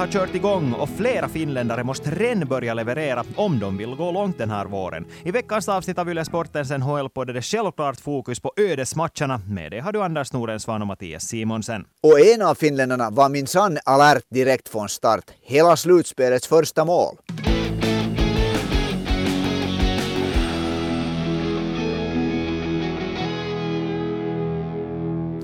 Har kört igång och flera finländare måste redan börja leverera om de vill gå långt den här våren. I veckans avsnitt av Yle Sportens NHL-podd är det självklart fokus på ödesmatcherna. Med det har du Anders Nordensvan och Mattias Simonsen. Och en av finländarna var minsann alert direkt från start. Hela slutspelets första mål.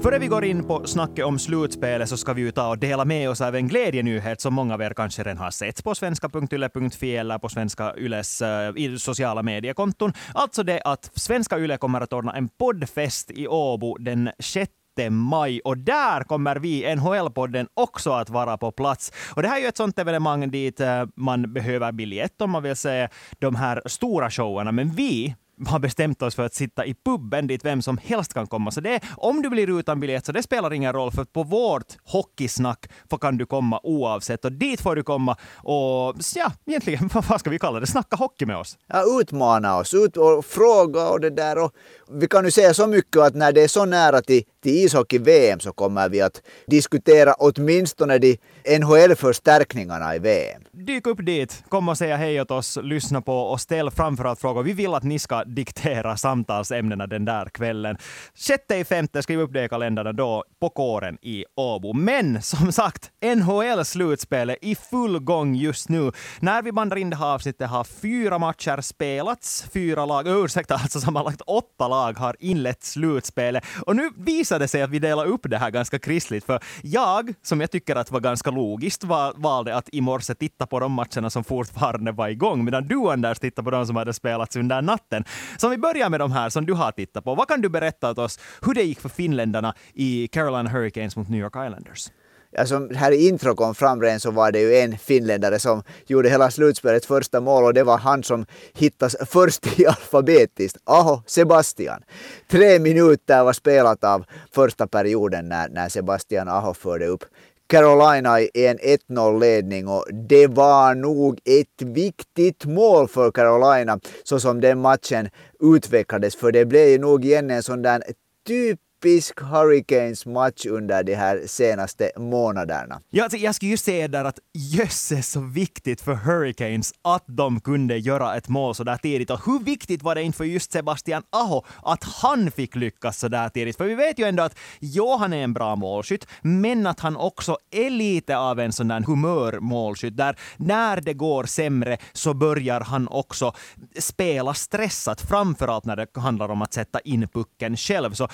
Före vi går in på snacket om slutspelet så ska vi ju ta och dela med oss av en glädjenyhet som många av er kanske redan har sett på svenska.yle.fi eller på Svenska Yles uh, sociala mediekonton. Alltså det att Svenska Yle kommer att ordna en poddfest i Åbo den 6 maj och där kommer vi, NHL-podden, också att vara på plats. Och det här är ju ett sånt evenemang dit eh, man behöver biljett om man vill se de här stora showerna, men vi har bestämt oss för att sitta i puben dit vem som helst kan komma. Så det, om du blir utan biljett så det spelar ingen roll, för på vårt hockeysnack kan du komma oavsett. Och dit får du komma och, ja, egentligen, vad ska vi kalla det, snacka hockey med oss. Ja, utmana oss, ut och fråga och det där. Och vi kan ju säga så mycket att när det är så nära till, till ishockey-VM så kommer vi att diskutera åtminstone de NHL-förstärkningarna i VM. Dyk upp dit, kom och säga hej åt oss, lyssna på och ställ framförallt frågor. Vi vill att ni ska diktera samtalsämnena den där kvällen. Sjätte i femte, skriv upp det i kalendrarna då, på kåren i Åbo. Men som sagt, NHL-slutspelet i full gång just nu. När vi bandar in det här avsnittet har fyra matcher spelats, fyra lag, ursäkta, alltså sammanlagt åtta lag har inlett slutspelet. Och nu visar visade sig att vi delade upp det här ganska kristligt, för jag, som jag tycker att var ganska logiskt, var, valde att i morse titta på de matcherna som fortfarande var igång, medan du Anders tittade på de som hade spelats under natten. Så om vi börjar med de här som du har tittat på, vad kan du berätta åt oss hur det gick för finländarna i Carolina Hurricanes mot New York Islanders? Alltså, här i intro kom fram redan så var det ju en finländare som gjorde hela slutspelets första mål och det var han som hittas först i alfabetiskt. Aho, Sebastian. Tre minuter var spelat av första perioden när, när Sebastian Aho förde upp Carolina i en 1-0 ledning och det var nog ett viktigt mål för Carolina så som den matchen utvecklades för det blev nog igen en sån där typ pisk Hurricanes match under de här senaste månaderna. Ja, alltså, jag skulle ju säga där att jösses så viktigt för Hurricanes att de kunde göra ett mål så där tidigt. Och hur viktigt var det inte för just Sebastian Aho att han fick lyckas så där tidigt? För vi vet ju ändå att ja, han är en bra målskytt, men att han också är lite av en sån där humörmålskytt där när det går sämre så börjar han också spela stressat, framförallt när det handlar om att sätta in pucken själv. Så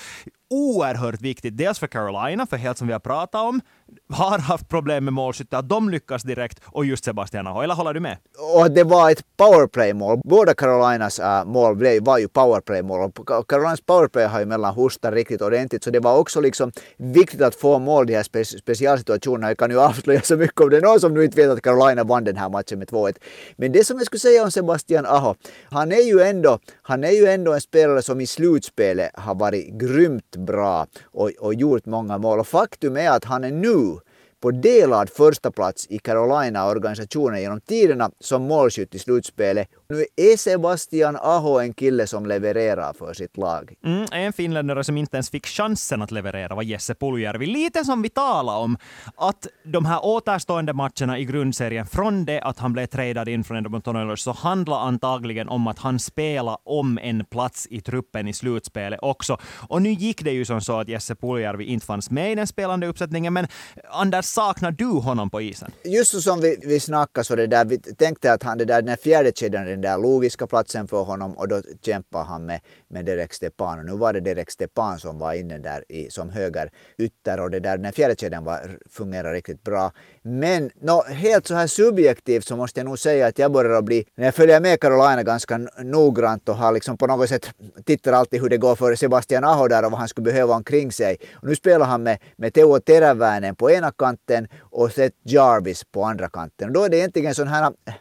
oerhört viktigt, dels för Carolina, för helt som vi har pratat om, har haft problem med målskytte, att de lyckas direkt, och just Sebastian Aho. Eller håller du med? Och det var ett powerplay-mål. Båda Carolinas äh, mål var ju powerplay-mål. Carolinas powerplay har ju mellan hostat riktigt ordentligt, så det var också liksom viktigt att få mål i de här spe specialsituationerna. Jag kan ju avslöja så mycket om det är någon som nu inte vet att Carolina vann den här matchen med 2-1. Men det som jag skulle säga om Sebastian Aho, han är ju ändå, han är ju ändå en spelare som i slutspelet har varit grymt bra och, och gjort många mål. Och faktum är att han är nu you på delad första plats i Carolina-organisationen genom tiderna som målskytt i slutspelet. Nu är Sebastian Aho en kille som levererar för sitt lag. Mm, en finländare som inte ens fick chansen att leverera var Jesse Puljärvi. Lite som vi talade om, att de här återstående matcherna i grundserien, från det att han blev tradad in från Edmonton Oilers, så handlar antagligen om att han spelar om en plats i truppen i slutspelet också. Och nu gick det ju som så att Jesse Puljärvi inte fanns med i den spelande uppsättningen, men Anders saknar du honom på isen? Just så som vi, vi snackade så det där, vi tänkte att han det där, den fjärde kedjan, den där logiska platsen för honom och då kämpar han med, med Derek Stepan. Och nu var det Derek Stepan som var inne där i, som höger ytter och det där, den fjärde kedjan var, fungerar riktigt bra. Men no, helt så här subjektivt så måste jag nog säga att jag börjar bli, när jag följer med Carolina ganska noggrant och har liksom på något sätt tittar alltid hur det går för Sebastian Aho där och vad han skulle behöva omkring sig. Och nu spelar han med, med Teuvo Teräväinen på ena kanten och Seth Jarvis på andra kanten. Och då är det egentligen sådana här eh,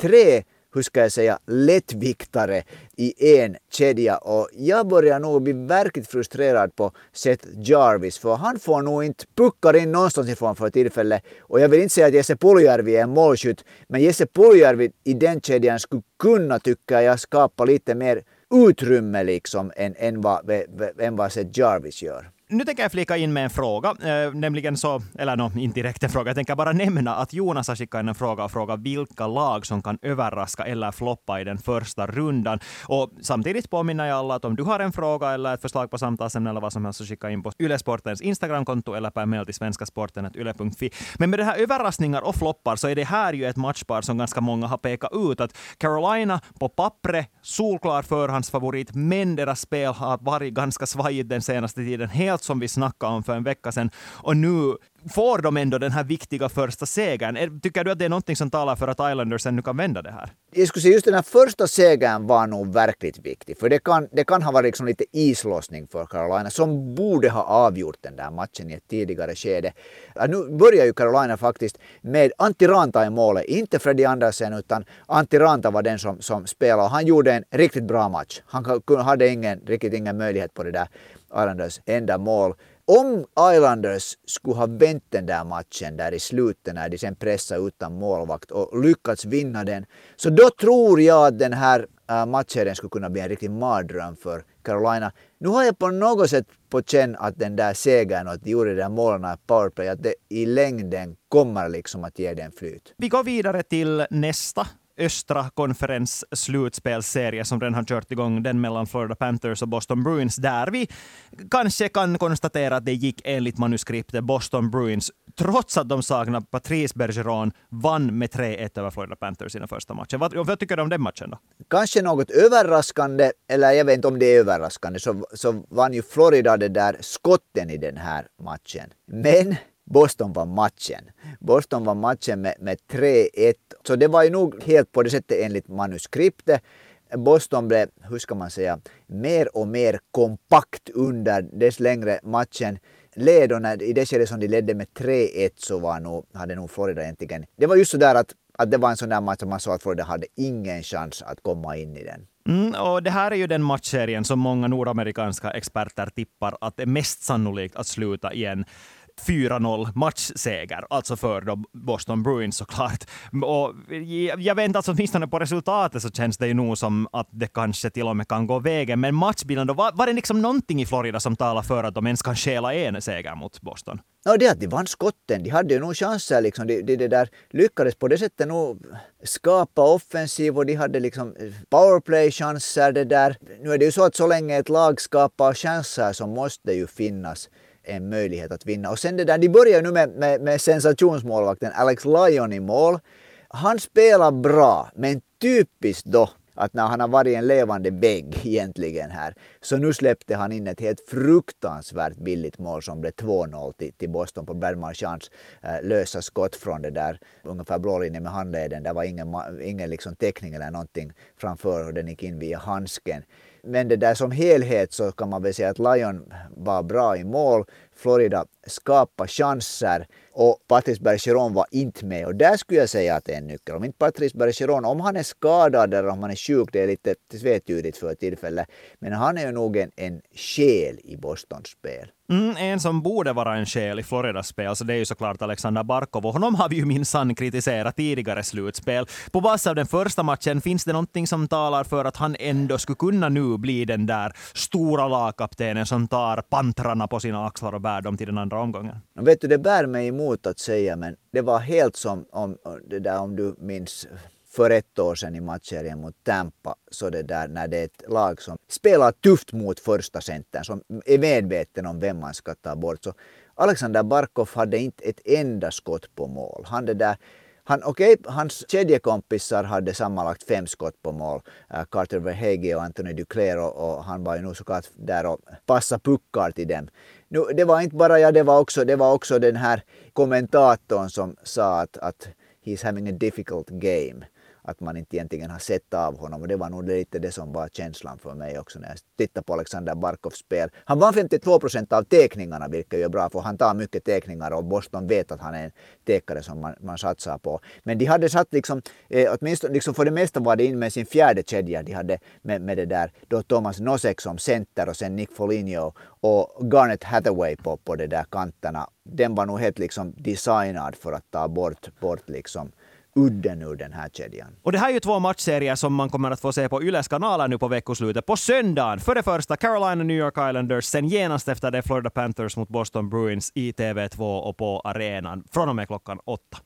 tre hur ska jag säga, lättviktare i en kedja och jag börjar nog bli verkligt frustrerad på Seth Jarvis för han får nog inte puckar in någonstans ifrån för tillfället och jag vill inte säga att Jesse Puljärvi är en målskytt men Jesse Puljärvi i den kedjan skulle kunna tycka jag skapa lite mer utrymme liksom än, än, vad, än vad Seth Jarvis gör. Nu tänker jag flika in med en fråga, eh, nämligen så, eller no, inte direkt en fråga, jag tänker bara nämna att Jonas har skickat in en fråga och frågat vilka lag som kan överraska eller floppa i den första rundan. Och samtidigt påminner jag alla att om du har en fråga eller ett förslag på samtalsämne eller vad som helst så skicka in på Ylesportens Instagramkonto eller per mejl till svenskasporten.yle.fi. Men med det här överraskningar och floppar så är det här ju ett matchpar som ganska många har pekat ut. Att Carolina på pappret, solklar förhandsfavorit, men deras spel har varit ganska svajigt den senaste tiden. Helt som vi snackade om för en vecka sedan. Och nu får de ändå den här viktiga första segern. Tycker du att det är någonting som talar för att Islanders nu kan vända det här? Jag skulle säga just den här första segern var nog verkligt viktig. För det kan, det kan ha varit liksom lite islossning för Carolina som borde ha avgjort den där matchen i ett tidigare skede. Nu börjar ju Carolina faktiskt med Antti Ranta i målet. Inte Freddy Andersen utan Antti Ranta var den som, som spelade. Han gjorde en riktigt bra match. Han hade ingen, riktigt ingen möjlighet på det där Islanders enda mål om Islanders skulle ha vänt den där matchen där i slutet när de sen pressade utan målvakt och lyckats vinna den, så då tror jag att den här äh, matchserien matchen skulle kunna bli en riktig mardröm för Carolina. Nu har jag på något sätt på känn att den där segern och att de gjorde de där målen i powerplay, att det i längden kommer liksom att ge den flyt. Vi går vidare till nästa östra konferens slutspelsserie som redan har kört igång, den mellan Florida Panthers och Boston Bruins, där vi kanske kan konstatera att det gick enligt manuskriptet. Boston Bruins, trots att de saknar Patrice Bergeron, vann med 3-1 över Florida Panthers i den första matchen. Vad, vad tycker du om den matchen då? Kanske något överraskande, eller jag vet inte om det är överraskande, så, så vann ju Florida det där skotten i den här matchen. Men Boston vann matchen. Boston vann matchen med, med 3-1. Så det var ju nog helt på det sättet enligt manuskriptet. Boston blev, hur ska man säga, mer och mer kompakt under dess längre matchen led och när, i det skedet som de ledde med 3-1 så var nog, hade nog Florida egentligen... Det var just så där att, att det var en sån där match som man sa att Florida hade ingen chans att komma in i den. Mm, och det här är ju den matchserien som många nordamerikanska experter tippar att det är mest sannolikt att sluta i en 4-0 matchseger, alltså för Boston Bruins såklart. Och jag vet inte, alltså åtminstone på resultatet så känns det ju nog som att det kanske till och med kan gå vägen. Men matchbilden då, var, var det liksom någonting i Florida som talar för att de ens kan stjäla en seger mot Boston? Ja, det att de vann skotten. De hade ju nog chanser liksom. De, de, de där lyckades på det sättet nog skapa offensiv och de hade liksom eh, powerplay-chanser det där. Nu är det ju så att så länge ett lag skapar chanser så måste det ju finnas en möjlighet att vinna. Och sen det där, de börjar nu med, med, med sensationsmålvakten Alex Lyon i mål. Han spelar bra, men typiskt då att när han har varit en levande vägg egentligen här, så nu släppte han in ett helt fruktansvärt billigt mål som blev 2-0 till, till Boston på Bernard Chans äh, lösa skott från det där ungefär blålinjen med handleden. Det var ingen, ingen liksom täckning eller någonting framför och den gick in via handsken. Men det där som helhet så kan man väl säga att Lion var bra i mål. Florida skapade chanser och Patrice Bergeron var inte med. Och där skulle jag säga att det är en nyckel. Om inte Patrice Bergeron, om han är skadad eller om han är sjuk, det är lite tvetydigt för tillfället. Men han är ju nog en, en själ i Bostons spel. Mm, en som borde vara en själ i Floridas spel, så det är ju såklart Alexander Barkov. Och honom har vi ju minsann kritiserat tidigare slutspel. På basis av den första matchen, finns det någonting som talar för att han ändå skulle kunna nu bli den där stora lagkaptenen som tar pantrarna på sina axlar och bär dem till den andra omgången? Vet du, det bär mig emot att säga, men det var helt som om, det där om du minns för ett år sedan i matchserien mot Tampa, så det där när det är ett lag som spelar tufft mot första centern, som är medveten om vem man ska ta bort. Så Alexander Barkov hade inte ett enda skott på mål. Han det där han, okay, hans kedjekompisar hade sammanlagt fem skott på mål. Uh, Carter Verhege och Anthony Duclair och, och, han var ju nog såklart där och passade puckar till dem. Nu, det var inte bara jag, det var också, det var också den här kommentatorn som sa att, att he's having a difficult game att man inte egentligen har sett av honom. Och det var nog lite det som var känslan för mig också när jag tittade på Alexander Barkovs spel. Han vann 52 procent av teckningarna, vilket är bra för han tar mycket teckningar och Boston vet att han är en teckare som man, man satsar på. Men de hade satt liksom, eh, åtminstone liksom för det mesta var det in med sin fjärde kedja. De hade med, med det där, då Thomas Nosek som center och sen Nick Foligno och Garnet Hathaway på, på de där kanterna. Den var nog helt liksom designad för att ta bort, bort liksom udden ur den här kedjan. Och det här är ju två matchserier som man kommer att få se på Yles kanaler nu på veckoslutet. På söndagen, för det första Carolina New York Islanders, sen genast efter det Florida Panthers mot Boston Bruins i TV2 och på arenan från och med klockan åtta.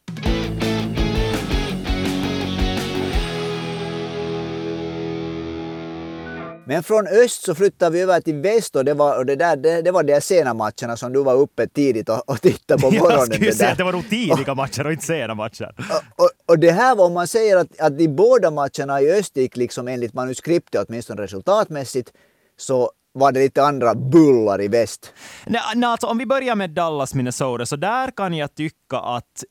Men från öst så flyttade vi över till väst och det var, och det där, det, det var de sena matcherna som du var uppe tidigt och, och tittade på morgonen. Jag skulle det säga att det var nog tidiga matcher och inte sena matcher. Och, och, och det här var om man säger att, att de båda matcherna i öst gick liksom enligt manuskriptet åtminstone resultatmässigt så var det lite andra bullar i väst. Nej, nej, alltså, om vi börjar med Dallas, Minnesota, så där kan jag tycka att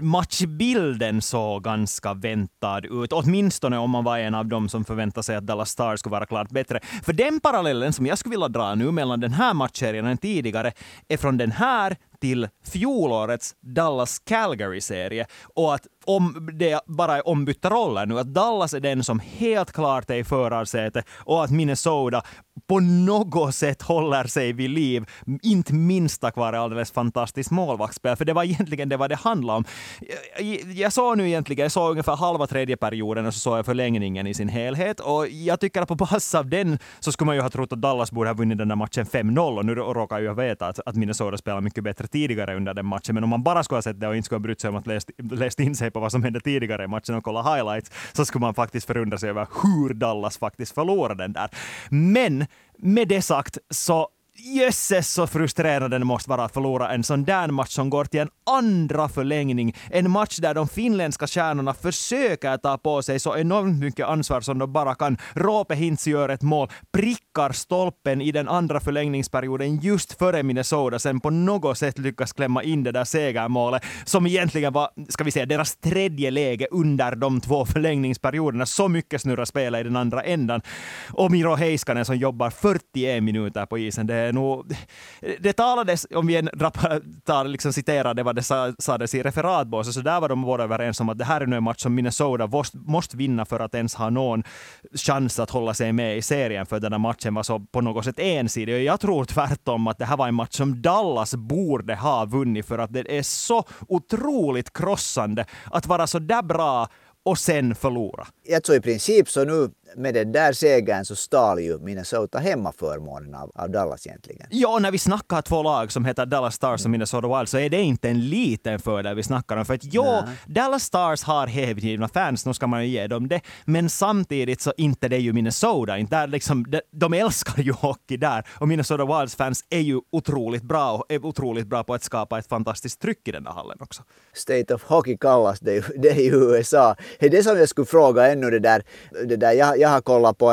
matchbilden såg ganska väntad ut. Åtminstone om man var en av dem som förväntade sig att Dallas Stars skulle vara klart bättre. För den parallellen som jag skulle vilja dra nu mellan den här matchserien och den tidigare är från den här till fjolårets Dallas Calgary-serie och att om det bara är ombytta roller nu, att Dallas är den som helt klart är i förarsätet och att Minnesota på något sätt håller sig vid liv, inte minst tack vare alldeles fantastiskt målvaktsspel, för det var egentligen det vad det handlade om. Jag, jag såg nu egentligen, jag såg ungefär halva tredje perioden och så såg jag förlängningen i sin helhet och jag tycker att på basis av den så skulle man ju ha trott att Dallas borde ha vunnit den där matchen 5-0 och nu råkar jag veta att, att Minnesota spelar mycket bättre tidigare under den matchen, men om man bara skulle ha sett det och inte skulle ha brytt sig om att läst, läst in sig på vad som hände tidigare i matchen och kolla highlights, så skulle man faktiskt förundra sig över hur Dallas faktiskt förlorade den där. Men med det sagt så Jösses så frustrerande det måste vara att förlora en sån där match som går till en andra förlängning. En match där de finländska stjärnorna försöker ta på sig så enormt mycket ansvar som de bara kan. Roope Hintz gör ett mål, prickar stolpen i den andra förlängningsperioden just före Minnesota, sen på något sätt lyckas klämma in det där segermålet som egentligen var, ska vi säga, deras tredje läge under de två förlängningsperioderna. Så mycket snurrar spelet i den andra ändan. Och Miro Heiskanen som jobbar 41 minuter på isen, det Eh, är nog... Det talades, om vi tar, liksom citerade vad det sades i referatbåset, så där var de båda överens om att det här är nu en match som Minnesota måste, måste vinna för att ens ha någon chans att hålla sig med i serien, för den här matchen var så på något sätt ensidig. Och jag tror tvärtom att det här var en match som Dallas borde ha vunnit, för att det är så otroligt krossande att vara så där bra och sen förlora. Jag tror i princip så nu med den där segern så stal ju Minnesota hemmaförmånen av, av Dallas egentligen. Ja, när vi snackar två lag som heter Dallas Stars och Minnesota Wild så är det inte en liten fördel vi snackar om. För att ja, Nej. Dallas Stars har hävdgivna fans, nu ska man ju ge dem det. Men samtidigt så inte det är ju Minnesota. Inte där liksom, de, de älskar ju hockey där. Och Minnesota Wilds fans är ju otroligt bra och är otroligt bra på att skapa ett fantastiskt tryck i den där hallen också. State of Hockey kallas det, det i USA. Det är det som jag skulle fråga ännu det där. Det där jag, jag har kollat på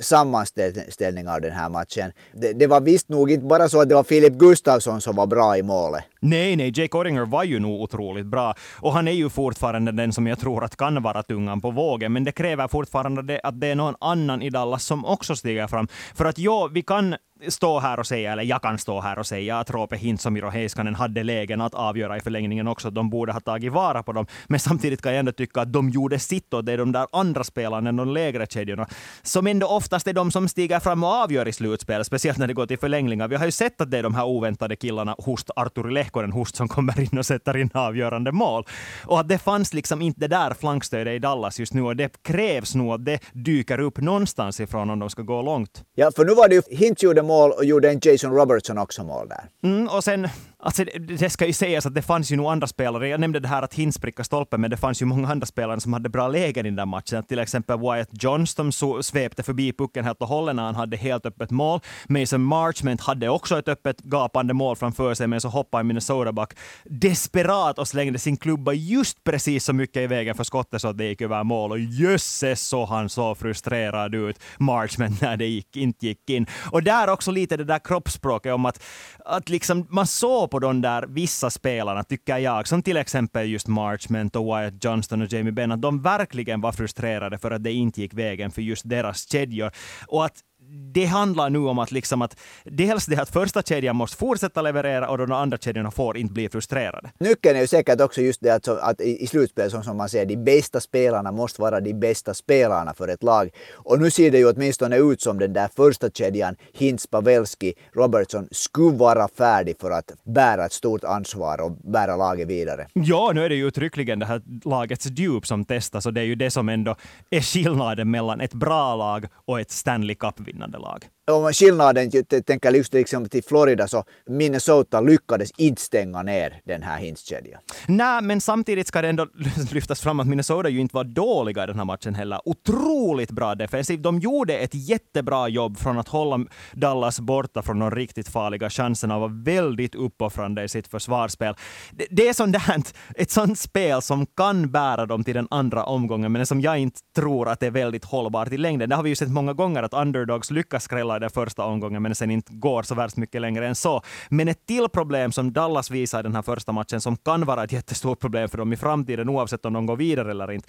sammanställning av den här matchen. Det, det, var visst nog inte bara så att det var Filip Gustafsson som var bra i målet. Nej, nej, Jake Oringer var ju nog otroligt bra. Och han är ju fortfarande den som jag tror att kan vara tungan på vågen. Men det kräver fortfarande det, att det är någon annan i Dallas som också stiger fram. För att ja, vi kan stå här och säga, eller jag kan stå här och säga att Roope Hintz och Heiskanen hade lägen att avgöra i förlängningen också, de borde ha tagit vara på dem. Men samtidigt kan jag ändå tycka att de gjorde sitt och det är de där andra spelarna, de lägre kedjorna, som ändå oftast är de som stiger fram och avgör i slutspel, speciellt när det går till förlängningar. Vi har ju sett att det är de här oväntade killarna, Hust, Arturi Lehkonen Hust, som kommer in och sätter in avgörande mål. Och att det fanns liksom inte det där flankstödet i Dallas just nu och det krävs nog att det dyker upp någonstans ifrån om de ska gå långt. Ja, för nu var det ju Hintz gjorde mål och gjorde en Jason Robertson också mål där. Mm, och sen, alltså det, ska ju sägas att det fanns ju nog andra spelare. Jag nämnde det här att Hintz prickade stolpen, men det fanns ju många andra spelare som hade bra lägen i den där matchen. Till exempel Wyatt Johnston svepte förbi pucken helt och hållet när han hade helt öppet mål. Mason Marchment hade också ett öppet gapande mål framför sig, men så hoppade Minnesota back desperat och slängde sin klubba just precis så mycket i vägen för skottet så att det gick över mål. Och jösses så han så frustrerad ut, Marchment, när det gick, inte gick in. Och där också lite det där kroppsspråket om att, att liksom man såg på de där vissa spelarna, tycker jag, som till exempel just Marchment och Wyatt Johnston och Jamie Benn, att de verkligen var frustrerade för att det inte gick vägen för just deras kedjor. Och att det handlar nu om att, liksom att dels det att första kedjan måste fortsätta leverera och de andra kedjorna får inte bli frustrerade. Nyckeln är ju säkert också just det att, att i, slutspel, som, som man säger, de bästa spelarna måste vara de bästa spelarna för ett lag. Och nu ser det ju åtminstone ut som den där första kedjan, Hintz, Pavelski, Robertson, skulle vara färdig för att bära ett stort ansvar och bära laget vidare. Ja, nu är det ju uttryckligen det här lagets djup som testas och det är ju det som ändå är skillnaden mellan ett bra lag och ett Stanley Cup-vinnande lag om skillnaden, tänker just liksom till Florida, så Minnesota lyckades inte stänga ner den här Hintz-kedjan. Nej, men samtidigt ska det ändå lyftas fram att Minnesota ju inte var dåliga i den här matchen heller. Otroligt bra defensivt. De gjorde ett jättebra jobb från att hålla Dallas borta från de riktigt farliga chanserna och var väldigt uppoffrande i sitt försvarsspel. Det, det är sånt där, ett sånt spel som kan bära dem till den andra omgången, men som jag inte tror att det är väldigt hållbart i längden. Det har vi ju sett många gånger att underdogs lyckas skrälla i den första omgången, men sen inte går så värst mycket längre än så. Men ett till problem som Dallas visar i den här första matchen, som kan vara ett jättestort problem för dem i framtiden, oavsett om de går vidare eller inte.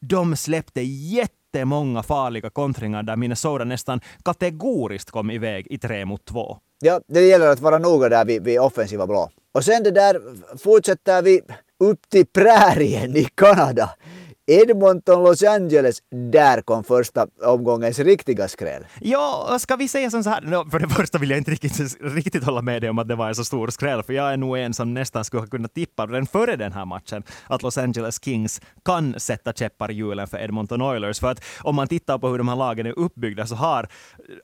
De släppte jättemånga farliga kontringar där Minnesota nästan kategoriskt kom iväg i tre mot två. Ja, det gäller att vara noga där vid, vid offensiva blå. Och sen det där fortsätter vi upp till prärien i Kanada. Edmonton, Los Angeles, där kom första omgångens riktiga skräll. Ja, ska vi säga som så här, för det första vill jag inte riktigt, riktigt hålla med dig om att det var en så stor skräll, för jag är nog en som nästan skulle ha kunnat tippa redan före den här matchen att Los Angeles Kings kan sätta käppar i hjulen för Edmonton Oilers. För att om man tittar på hur de här lagen är uppbyggda så har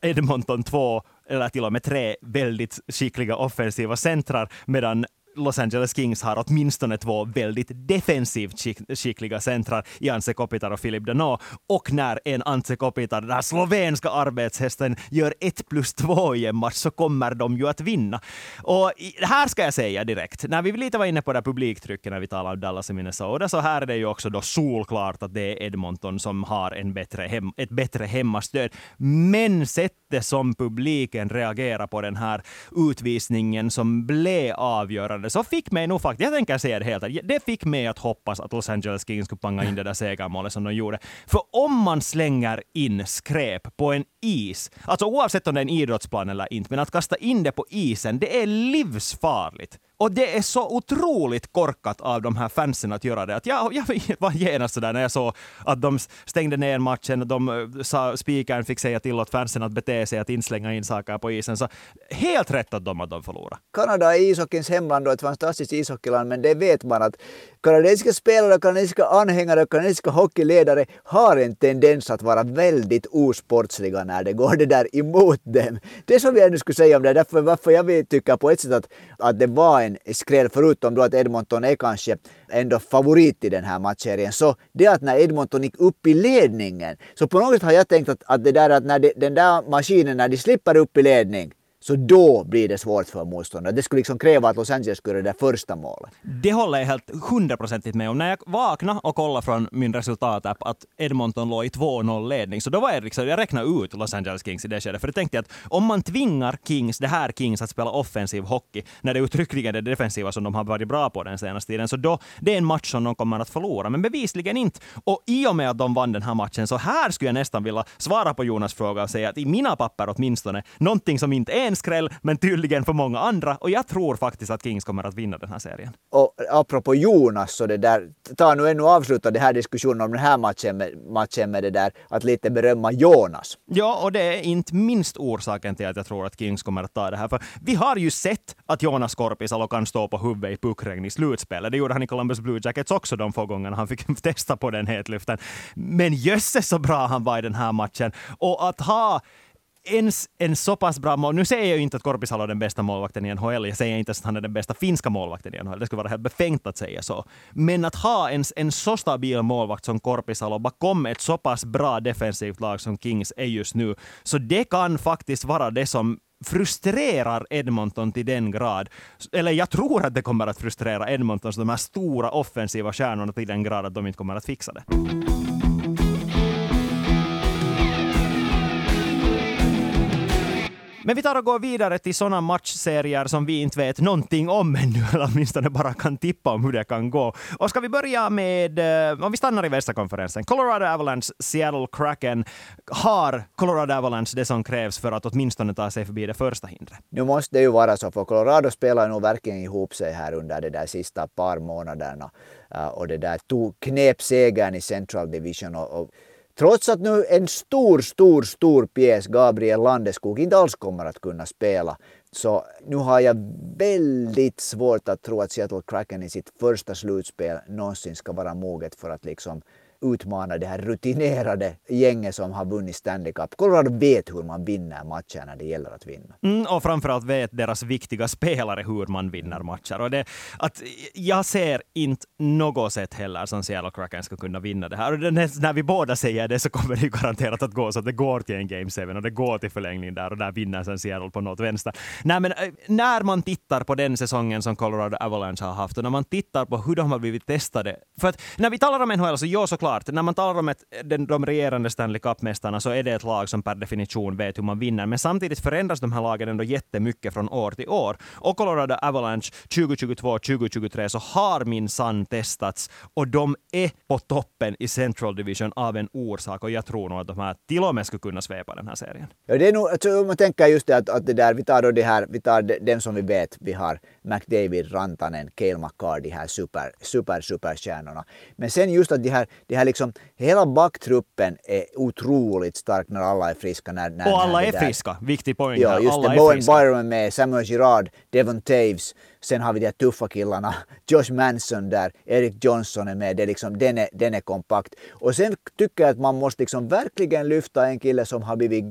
Edmonton två eller till och med tre väldigt skickliga offensiva centrar, medan Los Angeles Kings har åtminstone två väldigt defensivt skickliga centrar i Anse Kopitar och Filip Deneau. Och när en Anse Kopitar, den här slovenska arbetshästen, gör ett plus två i en match så kommer de ju att vinna. Och här ska jag säga direkt, när vi lite var inne på det publiktrycket när vi talade om Dallas och Minnesota, så här är det ju också då solklart att det är Edmonton som har en bättre hem, ett bättre hemmastöd. Men sättet som publiken reagerar på den här utvisningen som blev avgörande avgörande så fick mig nog faktiskt, jag tänker säga det helt det fick mig att hoppas att Los Angeles Kings skulle panga in det där segermålet som de gjorde. För om man slänger in skräp på en is, alltså oavsett om det är en idrottsplan eller inte, men att kasta in det på isen, det är livsfarligt. Och det är så otroligt korkat av de här fansen att göra det. Att jag, jag var genast sådär när jag såg att de stängde ner matchen och de eh, sa, spikaren fick säga till åt fansen att bete sig, att inte slänga in saker på isen. Så helt rätt att de, att de förlorade. Kanada är ishockeyns hemland och ett fantastiskt ishockeyland, men det vet man att kanadensiska spelare, kanadensiska anhängare och kanadensiska hockeyledare har en tendens att vara väldigt osportsliga när det går det där emot dem. Det som jag nu skulle säga om det, därför varför jag tycker på ett sätt att, att det var en skräll, förutom då att Edmonton är kanske ändå favorit i den här matchserien, så det att när Edmonton gick upp i ledningen, så på något sätt har jag tänkt att, att det där att när de, den där maskinen, när de slipper upp i ledning, så då blir det svårt för motståndare. Det skulle liksom kräva att Los Angeles skulle göra det första målet. Det håller jag helt hundraprocentigt med om. När jag vaknade och kollade från min resultatapp att Edmonton låg i 2-0 ledning, så då var jag liksom, jag räknade ut Los Angeles Kings i det skedet. För då tänkte jag att om man tvingar Kings, det här Kings, att spela offensiv hockey, när det är uttryckligen det defensiva som de har varit bra på den senaste tiden, så då, det är en match som de kommer att förlora. Men bevisligen inte. Och i och med att de vann den här matchen, så här skulle jag nästan vilja svara på Jonas fråga och säga att i mina papper åtminstone, någonting som inte är en skräll, men tydligen för många andra. Och jag tror faktiskt att Kings kommer att vinna den här serien. Och apropå Jonas, så det där, ta nu ännu avsluta den här diskussionen om den här matchen med, matchen med det där, att lite berömma Jonas. Ja, och det är inte minst orsaken till att jag tror att Kings kommer att ta det här. För vi har ju sett att Jonas Korpisalo kan stå på huvudet i puckregn i slutspelet. Det gjorde han i Columbus Blue Jackets också de få gångerna han fick testa på den hetluften. Men jösses så bra han var i den här matchen. Och att ha ens en så pass bra mål... Nu säger jag ju inte att Korpisalo är den bästa målvakten i NHL. Jag säger inte att han är den bästa finska målvakten i NHL. Det skulle vara helt befängt att säga så. Men att ha en, en så stabil målvakt som Korpisalo bakom ett så pass bra defensivt lag som Kings är just nu, så det kan faktiskt vara det som frustrerar Edmonton till den grad, eller jag tror att det kommer att frustrera Edmontons de här stora offensiva stjärnorna till den grad att de inte kommer att fixa det. Men vi tar och går vidare till sådana matchserier som vi inte vet någonting om ännu, eller åtminstone bara kan tippa om hur det kan gå. Och ska vi börja med, eh, om vi stannar i västra konferensen, Colorado Avalanche, Seattle Kraken. Har Colorado Avalanche det som krävs för att åtminstone ta sig förbi det första hindret? Nu måste det ju vara så, för Colorado spelar nog verkligen ihop sig här under de där sista par månaderna. Uh, och det där tog knep segern i Central Division och, och Trots att nu en stor, stor, stor pjäs, Gabriel Landeskog, inte alls kommer att kunna spela, så nu har jag väldigt svårt att tro att Seattle Kraken i sitt första slutspel någonsin ska vara moget för att liksom utmana det här rutinerade gänget som har vunnit Stanley Cup. Colorado vet hur man vinner matcher när det gäller att vinna. Mm, och framförallt vet deras viktiga spelare hur man vinner matcher. Och det, att jag ser inte något sätt heller som Seattle Kraken ska kunna vinna det här. Och det, när vi båda säger det så kommer det garanterat att gå så att det går till en Game 7 och det går till förlängning där och där vinner sen Seattle på något vänster. Nej, men eh, när man tittar på den säsongen som Colorado Avalanche har haft och när man tittar på hur de har blivit testade. För att när vi talar om NHL så ja, såklart såklart, när man talar om ett, den, de regerande Stanley Cup-mästarna så är det ett lag som per definition vet hur man vinner. Men samtidigt förändras de här lagen ändå jättemycket från år till år. Och Colorado Avalanche 2022-2023 så har minsann testats och de är på toppen i Central Division av en orsak och jag tror nog att de här till och med skulle kunna svepa den här serien. Ja, det är nog, alltså, om man tänker just det att, att det där, vi tar då det här, vi tar den som vi vet, vi har McDavid, Rantanen, Cale McCarr, de här super, super, superstjärnorna. Men sen just att de här, de här liksom, hela backtruppen är otroligt stark när alla är friska. När, när, och alla när är friska, viktig poäng. Ja, just alla det. Bowen Byron med, Samuel Girard, Devon Taves, Sen har vi de här tuffa killarna, Josh Manson där, Eric Johnson är med, det är liksom, den, är, den är kompakt. Och sen tycker jag att man måste liksom verkligen lyfta en kille som har blivit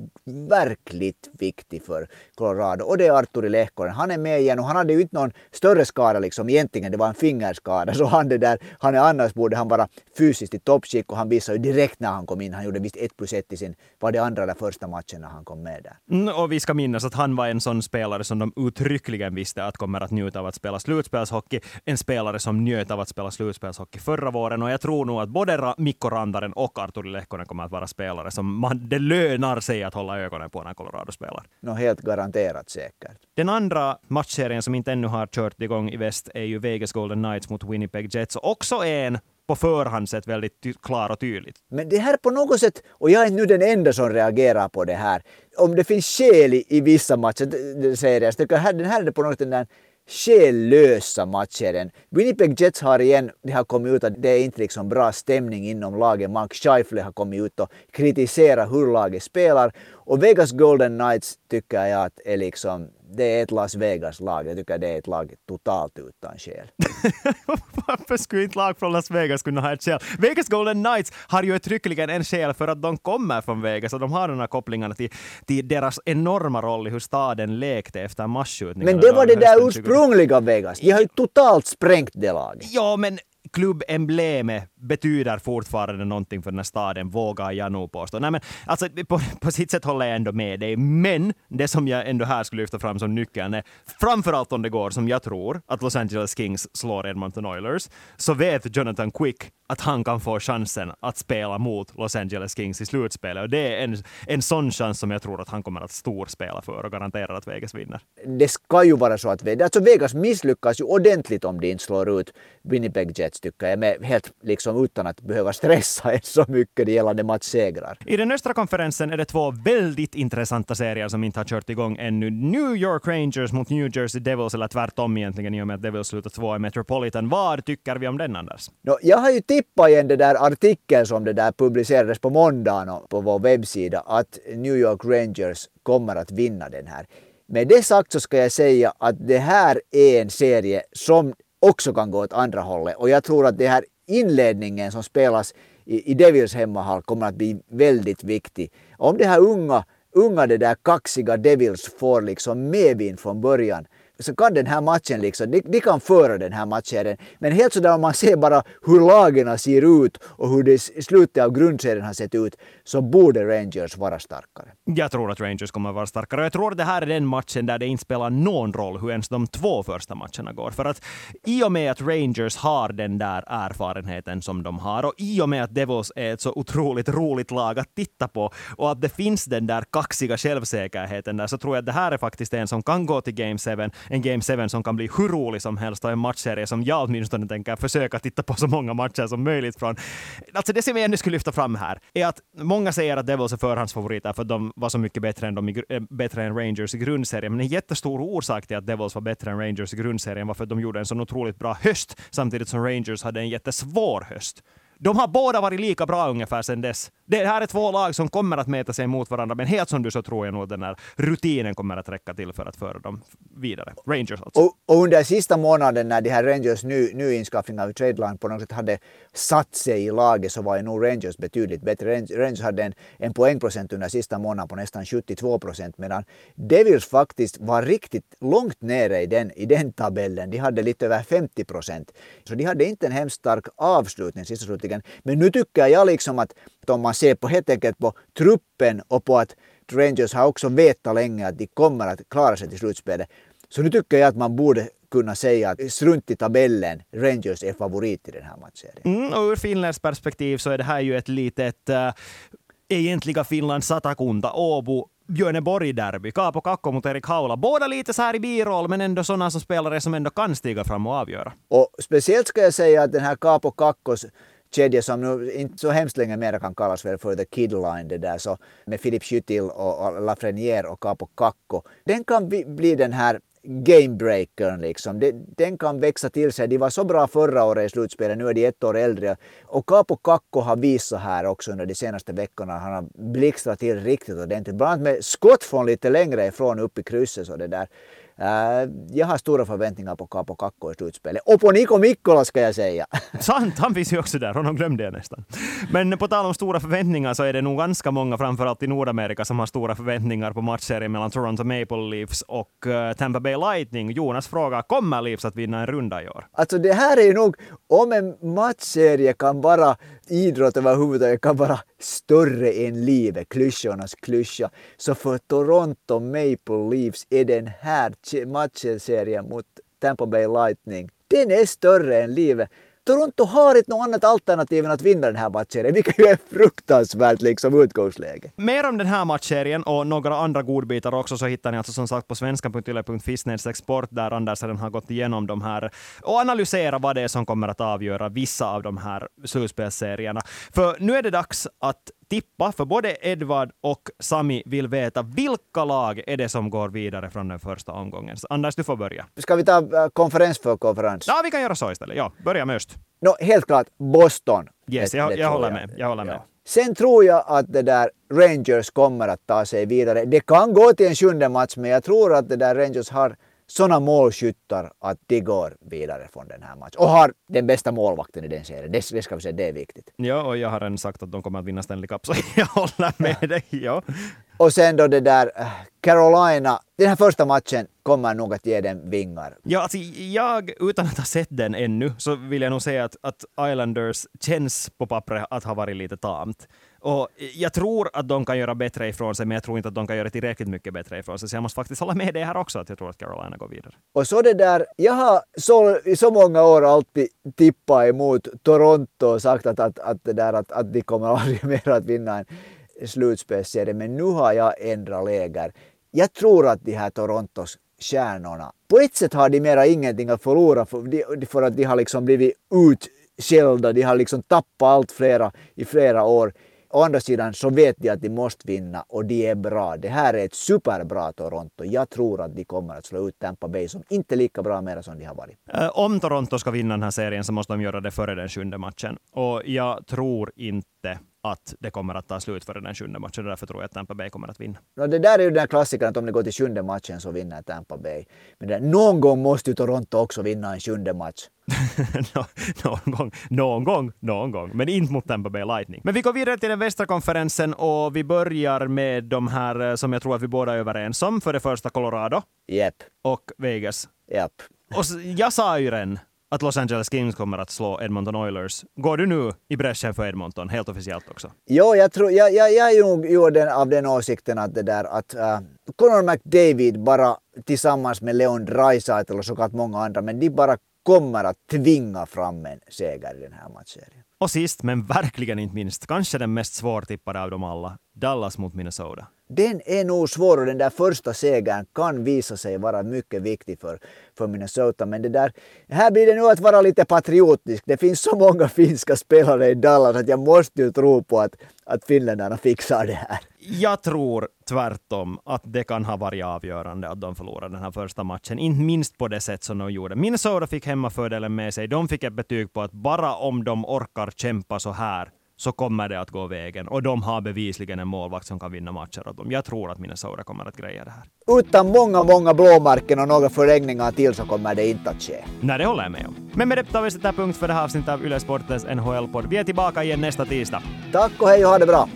verkligt viktig för Colorado och det är Arturi Lehkonen. Han är med igen och han hade ju inte någon större skada liksom egentligen, det var en fingerskada. Så han det där, han är annars borde han vara fysiskt i toppskick och han visade ju direkt när han kom in, han gjorde visst 1 plus 1 i sin, var det andra eller första matchen när han kom med där. Mm, och vi ska minnas att han var en sån spelare som de uttryckligen visste att kommer att njuta av att spela slutspelshockey. En spelare som njöt av att spela slutspelshockey förra våren och jag tror nog att både Mikko Randaren och Arturi Lehkonen kommer att vara spelare som man, det lönar sig att hålla ögonen på när Colorado spelar. No, helt garanterat säkert. Den andra matchserien som inte ännu har kört igång i väst är ju Vegas Golden Knights mot Winnipeg Jets. Också en på förhand sett väldigt klar och tydligt. Men det här på något sätt, och jag är nu den enda som reagerar på det här, om det finns skäl i, i vissa matcher, säger jag, så den här är det på något sätt den skällösa matcher. Winnipeg Jets har igen, det har kommit ut att det är inte liksom bra stämning inom laget. Mark Scheifele har kommit ut och kritiserat hur laget spelar. Och Vegas Golden Knights tycker jag att är liksom det är ett Las Vegas-lag. Jag tycker det är ett lag totalt utan själ. Varför skulle inte lag från Las Vegas kunna ha ett själ? Vegas Golden Knights har ju uttryckligen en själ för att de kommer från Vegas och de har de här kopplingarna till, till deras enorma roll i hur staden lekte efter masskjutningarna. Men det var det där ursprungliga Vegas. De har ju totalt sprängt det laget. Ja, men klubbemblemet betyder fortfarande någonting för den här staden, vågar jag nog påstå. Nej, men, alltså, på, på sitt sätt håller jag ändå med dig, men det som jag ändå här skulle lyfta fram som nyckeln är, framförallt om det går som jag tror, att Los Angeles Kings slår Edmonton Oilers, så vet Jonathan Quick att han kan få chansen att spela mot Los Angeles Kings i slutspelet. Och det är en, en sån chans som jag tror att han kommer att storspela för och garanterar att Vegas vinner. Det ska ju vara så att Vegas, alltså Vegas misslyckas ju ordentligt om de inte slår ut Winnipeg Jets tycker jag, med helt liksom utan att behöva stressa en så mycket gällande matchsegrar. I den östra konferensen är det två väldigt intressanta serier som inte har kört igång ännu. New York Rangers mot New Jersey Devils, eller tvärtom egentligen i och med att Devils slutar två i Metropolitan. Vad tycker vi om den Anders? No, jag har ju tippat igen den där artikeln som det där publicerades på måndagen på vår webbsida att New York Rangers kommer att vinna den här. Med det sagt så ska jag säga att det här är en serie som också kan gå åt andra hållet. Och jag tror att det här inledningen som spelas i, i Devils hemmahall kommer att bli väldigt viktig. Om det här unga, unga det där kaxiga Devils får liksom medvind från början så kan den här matchen liksom, de, de kan föra den här matchserien. Men helt sådär om man ser bara hur lagen ser ut och hur det i slutet av grundserien har sett ut så borde Rangers vara starkare. Jag tror att Rangers kommer vara starkare. Jag tror att det här är den matchen där det inte spelar någon roll hur ens de två första matcherna går. För att i och med att Rangers har den där erfarenheten som de har och i och med att Devils är ett så otroligt roligt lag att titta på och att det finns den där kaxiga självsäkerheten där så tror jag att det här är faktiskt en som kan gå till Game 7. En Game 7 som kan bli hur rolig som helst och en matchserie som jag åtminstone tänker försöka titta på så många matcher som möjligt från. Alltså det som jag ännu skulle lyfta fram här är att många säger att Devils är förhandsfavoriter för att de var så mycket bättre än, de, äh, bättre än Rangers i grundserien. Men en jättestor orsak till att Devils var bättre än Rangers i grundserien var för att de gjorde en så otroligt bra höst samtidigt som Rangers hade en jättesvår höst. De har båda varit lika bra ungefär sedan dess. Det här är två lag som kommer att mäta sig mot varandra, men helt som du så tror jag nog att den här rutinen kommer att räcka till för att föra dem vidare. Rangers alltså. Och, och under sista månaden när de här Rangers ny, nyinskaffningar vid tradeline på något sätt hade satt sig i laget så var ju nog Rangers betydligt bättre. Rangers hade en, en poängprocent under sista månaden på nästan 72 procent medan Devils faktiskt var riktigt långt nere i den, i den tabellen. De hade lite över 50 procent. Så de hade inte en hemskt stark avslutning sista slutligen. Men nu tycker jag liksom att om man ser på helt enkelt på truppen och på att Rangers har också vetat länge att de kommer att klara sig till slutspelet. Så nu tycker jag att man borde kunna säga att strunt i tabellen, Rangers är favorit i den här matchserien. Mm, och ur Finlands perspektiv så är det här ju ett litet äh, egentliga Finlands Satakunta, Åbo Björneborg-derby, Kaapo Kakko mot Erik Haula. Båda lite så här i biroll, men ändå sådana som spelare som ändå kan stiga fram och avgöra. Och speciellt ska jag säga att den här Kaapo Kakkos kedja som nu inte så hemskt länge mer kan kallas för, för The Kid Line, det där så med Philip Schüttil och, och Lafreniere och Capo Kakko. Den kan bli, den här gamebreakern liksom. Den kan växa till sig. De var så bra förra året i slutspelet, nu är de ett år äldre. Och Capo Kakko har visat här också under de senaste veckorna. Han har blixtrat till riktigt ordentligt. Bland annat med skott från lite längre ifrån upp i krysset. Så det där. Äh, jag har stora förväntningar på Capo Kakko i slutspelet. Och på Niko Mikkola ska jag säga. Sant, han finns ju också där. Honom glömde jag nästan. Men på tal om stora förväntningar så är det nog ganska många, framförallt i Nordamerika, som har stora förväntningar på matchserien mellan Toronto Maple Leafs och uh, Tampa Bay Lightning. Jonas frågar, kommer Leafs att vinna en runda i år? Alltså det här är ju nog, om en matchserie kan vara idrott överhuvudtaget kan vara större än livet, klyschornas klyscha. Så för Toronto Maple Leafs är den här matchserien mot Tampa Bay Lightning, den är större än livet. Toronto har inte något annat alternativ än att vinna den här matchserien, vilket ju är fruktansvärt liksom utgångsläge. Mer om den här matchserien och några andra godbitar också så hittar ni alltså som sagt på svenska.yle.fi export där Anders redan har gått igenom de här och analyserat vad det är som kommer att avgöra vissa av de här slutspelsserierna. För nu är det dags att tippa, för både Edvard och Sami vill veta vilka lag är det som går vidare från den första omgången. Så Anders, du får börja. Ska vi ta äh, konferens för konferens? Ja, vi kan göra så istället. Ja, börja med öst. No, helt klart Boston. Yes, det, jag, det jag håller med. Jag håller med. Ja. Sen tror jag att det där Rangers kommer att ta sig vidare. Det kan gå till en sjunde match, men jag tror att det där Rangers har sådana målskyttar att de går vidare från den här matchen. Och har den bästa målvakten i den serien. Det, det ska vi säga, det är viktigt. Ja, och jag har redan sagt att de kommer att vinna Stanley Cup, så jag håller med ja. dig. Ja. Och sen då det där äh, Carolina, den här första matchen kommer nog att ge dem vingar. Ja, alltså jag, utan att ha sett den ännu, så vill jag nog säga att, att Islanders känns på pappret att ha varit lite tamt. Och jag tror att de kan göra bättre ifrån sig, men jag tror inte att de kan göra tillräckligt mycket bättre ifrån sig. Så jag måste faktiskt hålla med dig här också, att jag tror att Carolina går vidare. Och så det där, jag har så, i så många år alltid tippat emot Toronto och sagt att, att, att, det där, att, att de kommer aldrig mer att vinna en slutspelsserie, men nu har jag ändrat läger. Jag tror att de här Torontos stjärnorna, på ett sätt har de mera ingenting att förlora för, de, för att de har liksom blivit utskällda, de har liksom tappat allt flera i flera år. Å andra sidan så vet de att de måste vinna och de är bra. Det här är ett superbra Toronto. Jag tror att de kommer att slå ut Tampa Bay som inte är lika bra mer som de har varit. Eh, om Toronto ska vinna den här serien så måste de göra det före den sjunde matchen. Och jag tror inte att det kommer att ta slut före den sjunde matchen. Därför tror jag att Tampa Bay kommer att vinna. No, det där är ju den här klassikern att om det går till sjunde matchen så vinner Tampa Bay. Men det, någon gång måste ju Toronto också vinna en sjunde match. någon gång, någon gång, någon gång. Men inte mot Tampa Bay Lightning. Men vi går vidare till den västra konferensen och vi börjar med de här eh, som jag tror att vi båda är överens om. För det första Colorado. Yep. Och Vegas. Yep. Och jag sa ju redan att Los Angeles Kings kommer att slå Edmonton Oilers. Går du nu i bräschen för Edmonton, helt officiellt också? Jo, jag, tror, jag, jag, jag är nog den, av den åsikten att det där att uh, Conor McDavid bara tillsammans med Leon Draisaitl och såklart många andra, men de bara kommer att tvinga fram en seger i den här matchserien. Och sist, men verkligen inte minst, kanske den mest svårtippade av dem alla, Dallas mot Minnesota. Den är nog svår och den där första segern kan visa sig vara mycket viktig för, för Minnesota. Men det där, här blir det nu att vara lite patriotisk. Det finns så många finska spelare i Dallas att jag måste ju tro på att, att finländarna fixar det här. Jag tror tvärtom att det kan ha varit avgörande att de förlorade den här första matchen. Inte minst på det sätt som de gjorde. Minnesota fick hemmafördelen med sig. De fick ett betyg på att bara om de orkar kämpa så här så kommer det att gå vägen. Och de har bevisligen en målvakt som kan vinna matcher åt dem. Jag tror att Minnesota kommer att greja det här. Utan många, många blåmärken och några förlängningar till så kommer det inte att ske. Nej, det håller jag med om. Men med det tar vi sätta punkt för det här avsnittet av Yle Sportens NHL-podd. Vi är tillbaka igen nästa tisdag. Tack och hej och ha det bra!